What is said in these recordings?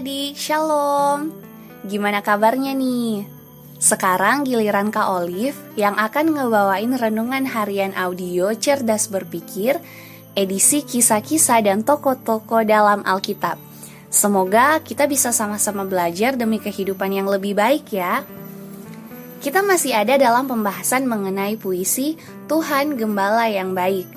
Shalom. Gimana kabarnya nih? Sekarang giliran Kak Olive yang akan ngebawain renungan harian audio Cerdas Berpikir, edisi kisah-kisah dan toko-toko dalam Alkitab. Semoga kita bisa sama-sama belajar demi kehidupan yang lebih baik ya. Kita masih ada dalam pembahasan mengenai puisi Tuhan Gembala yang Baik.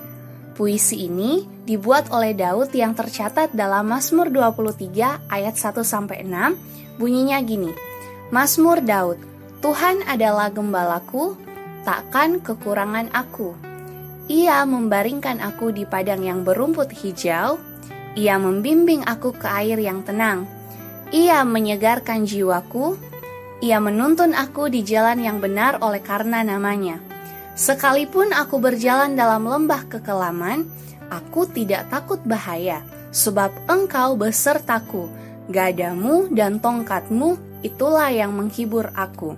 Puisi ini dibuat oleh Daud yang tercatat dalam Mazmur 23 ayat 1 sampai 6. Bunyinya gini. Mazmur Daud, Tuhan adalah gembalaku, takkan kekurangan aku. Ia membaringkan aku di padang yang berumput hijau, ia membimbing aku ke air yang tenang. Ia menyegarkan jiwaku, ia menuntun aku di jalan yang benar oleh karena namanya. Sekalipun aku berjalan dalam lembah kekelaman, aku tidak takut bahaya, sebab engkau besertaku, gadamu dan tongkatmu itulah yang menghibur aku.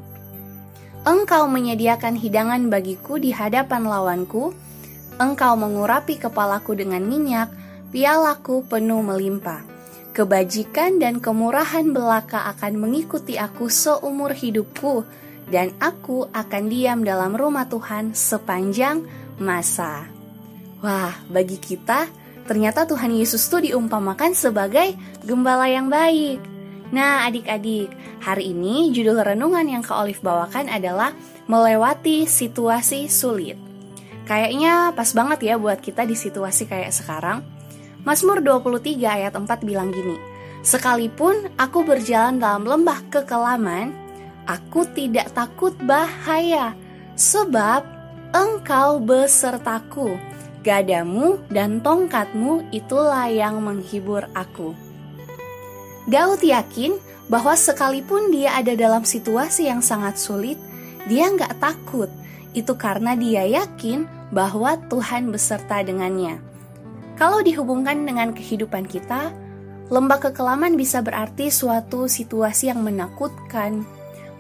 Engkau menyediakan hidangan bagiku di hadapan lawanku, engkau mengurapi kepalaku dengan minyak, pialaku penuh melimpah. Kebajikan dan kemurahan belaka akan mengikuti aku seumur hidupku, dan aku akan diam dalam rumah Tuhan sepanjang masa. Wah, bagi kita, ternyata Tuhan Yesus tuh diumpamakan sebagai gembala yang baik. Nah, adik-adik, hari ini judul renungan yang Kak Olive bawakan adalah melewati situasi sulit. Kayaknya pas banget ya buat kita di situasi kayak sekarang Mazmur 23 ayat 4 bilang gini, Sekalipun aku berjalan dalam lembah kekelaman, aku tidak takut bahaya, sebab engkau besertaku. Gadamu dan tongkatmu itulah yang menghibur aku. Daud yakin bahwa sekalipun dia ada dalam situasi yang sangat sulit, dia nggak takut. Itu karena dia yakin bahwa Tuhan beserta dengannya. Kalau dihubungkan dengan kehidupan kita, lembah kekelaman bisa berarti suatu situasi yang menakutkan,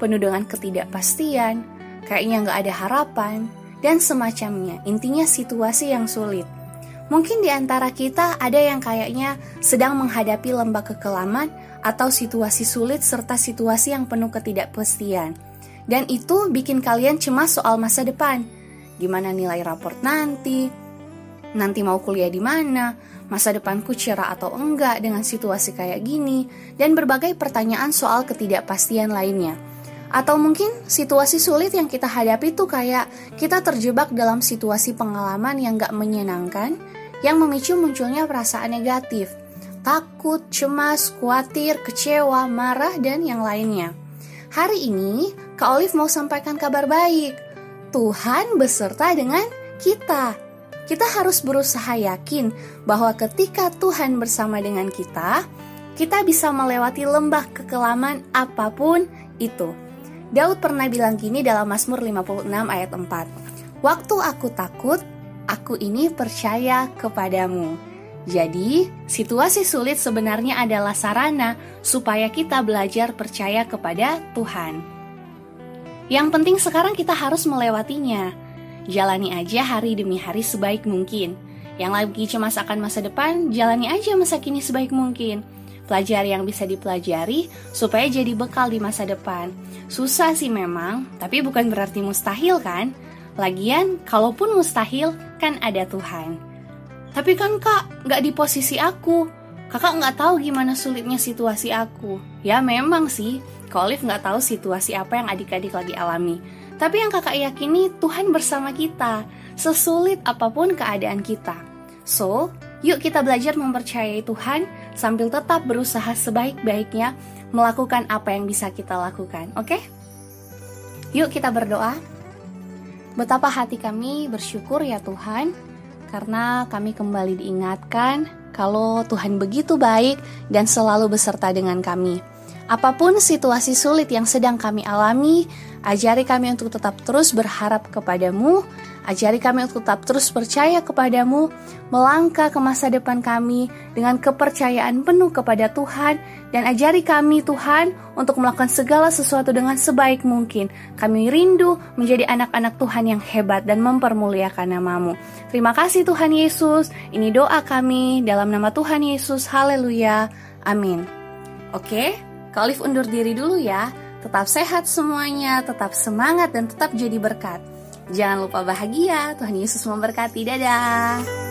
penuh dengan ketidakpastian, kayaknya nggak ada harapan, dan semacamnya. Intinya situasi yang sulit. Mungkin di antara kita ada yang kayaknya sedang menghadapi lembah kekelaman atau situasi sulit serta situasi yang penuh ketidakpastian. Dan itu bikin kalian cemas soal masa depan. Gimana nilai raport nanti, nanti mau kuliah di mana, masa depanku cerah atau enggak dengan situasi kayak gini, dan berbagai pertanyaan soal ketidakpastian lainnya. Atau mungkin situasi sulit yang kita hadapi tuh kayak kita terjebak dalam situasi pengalaman yang gak menyenangkan, yang memicu munculnya perasaan negatif, takut, cemas, khawatir, kecewa, marah, dan yang lainnya. Hari ini, Kak Olive mau sampaikan kabar baik. Tuhan beserta dengan kita kita harus berusaha yakin bahwa ketika Tuhan bersama dengan kita, kita bisa melewati lembah kekelaman apa pun itu. Daud pernah bilang gini dalam Mazmur 56 ayat 4. Waktu aku takut, aku ini percaya kepadamu. Jadi, situasi sulit sebenarnya adalah sarana supaya kita belajar percaya kepada Tuhan. Yang penting sekarang kita harus melewatinya Jalani aja hari demi hari sebaik mungkin. Yang lagi cemas akan masa depan, jalani aja masa kini sebaik mungkin. Pelajari yang bisa dipelajari supaya jadi bekal di masa depan. Susah sih memang, tapi bukan berarti mustahil kan? Lagian, kalaupun mustahil, kan ada Tuhan. Tapi kan kak, nggak di posisi aku. Kakak nggak tahu gimana sulitnya situasi aku. Ya memang sih, Kak Olive nggak tahu situasi apa yang adik-adik lagi alami. Tapi yang kakak yakini Tuhan bersama kita, sesulit apa pun keadaan kita. So, yuk kita belajar mempercayai Tuhan sambil tetap berusaha sebaik-baiknya melakukan apa yang bisa kita lakukan, oke? Okay? Yuk kita berdoa. Betapa hati kami bersyukur ya Tuhan, karena kami kembali diingatkan kalau Tuhan begitu baik dan selalu beserta dengan kami. Apa pun situasi sulit yang sedang kami alami, ajari kami untuk tetap terus berharap kepadamu, ajari kami untuk tetap terus percaya kepadamu, melangkah ke masa depan kami dengan kepercayaan penuh kepada Tuhan, dan ajari kami Tuhan untuk melakukan segala sesuatu dengan sebaik mungkin. Kami rindu menjadi anak-anak Tuhan yang hebat dan mempermuliakan namamu. Terima kasih Tuhan Yesus, ini doa kami dalam nama Tuhan Yesus, haleluya, amin. Oke, Kak Olive undur diri dulu ya. Tetap sehat semuanya, tetap semangat dan tetap jadi berkat. Jangan lupa bahagia, Tuhan Yesus memberkati. Dadah.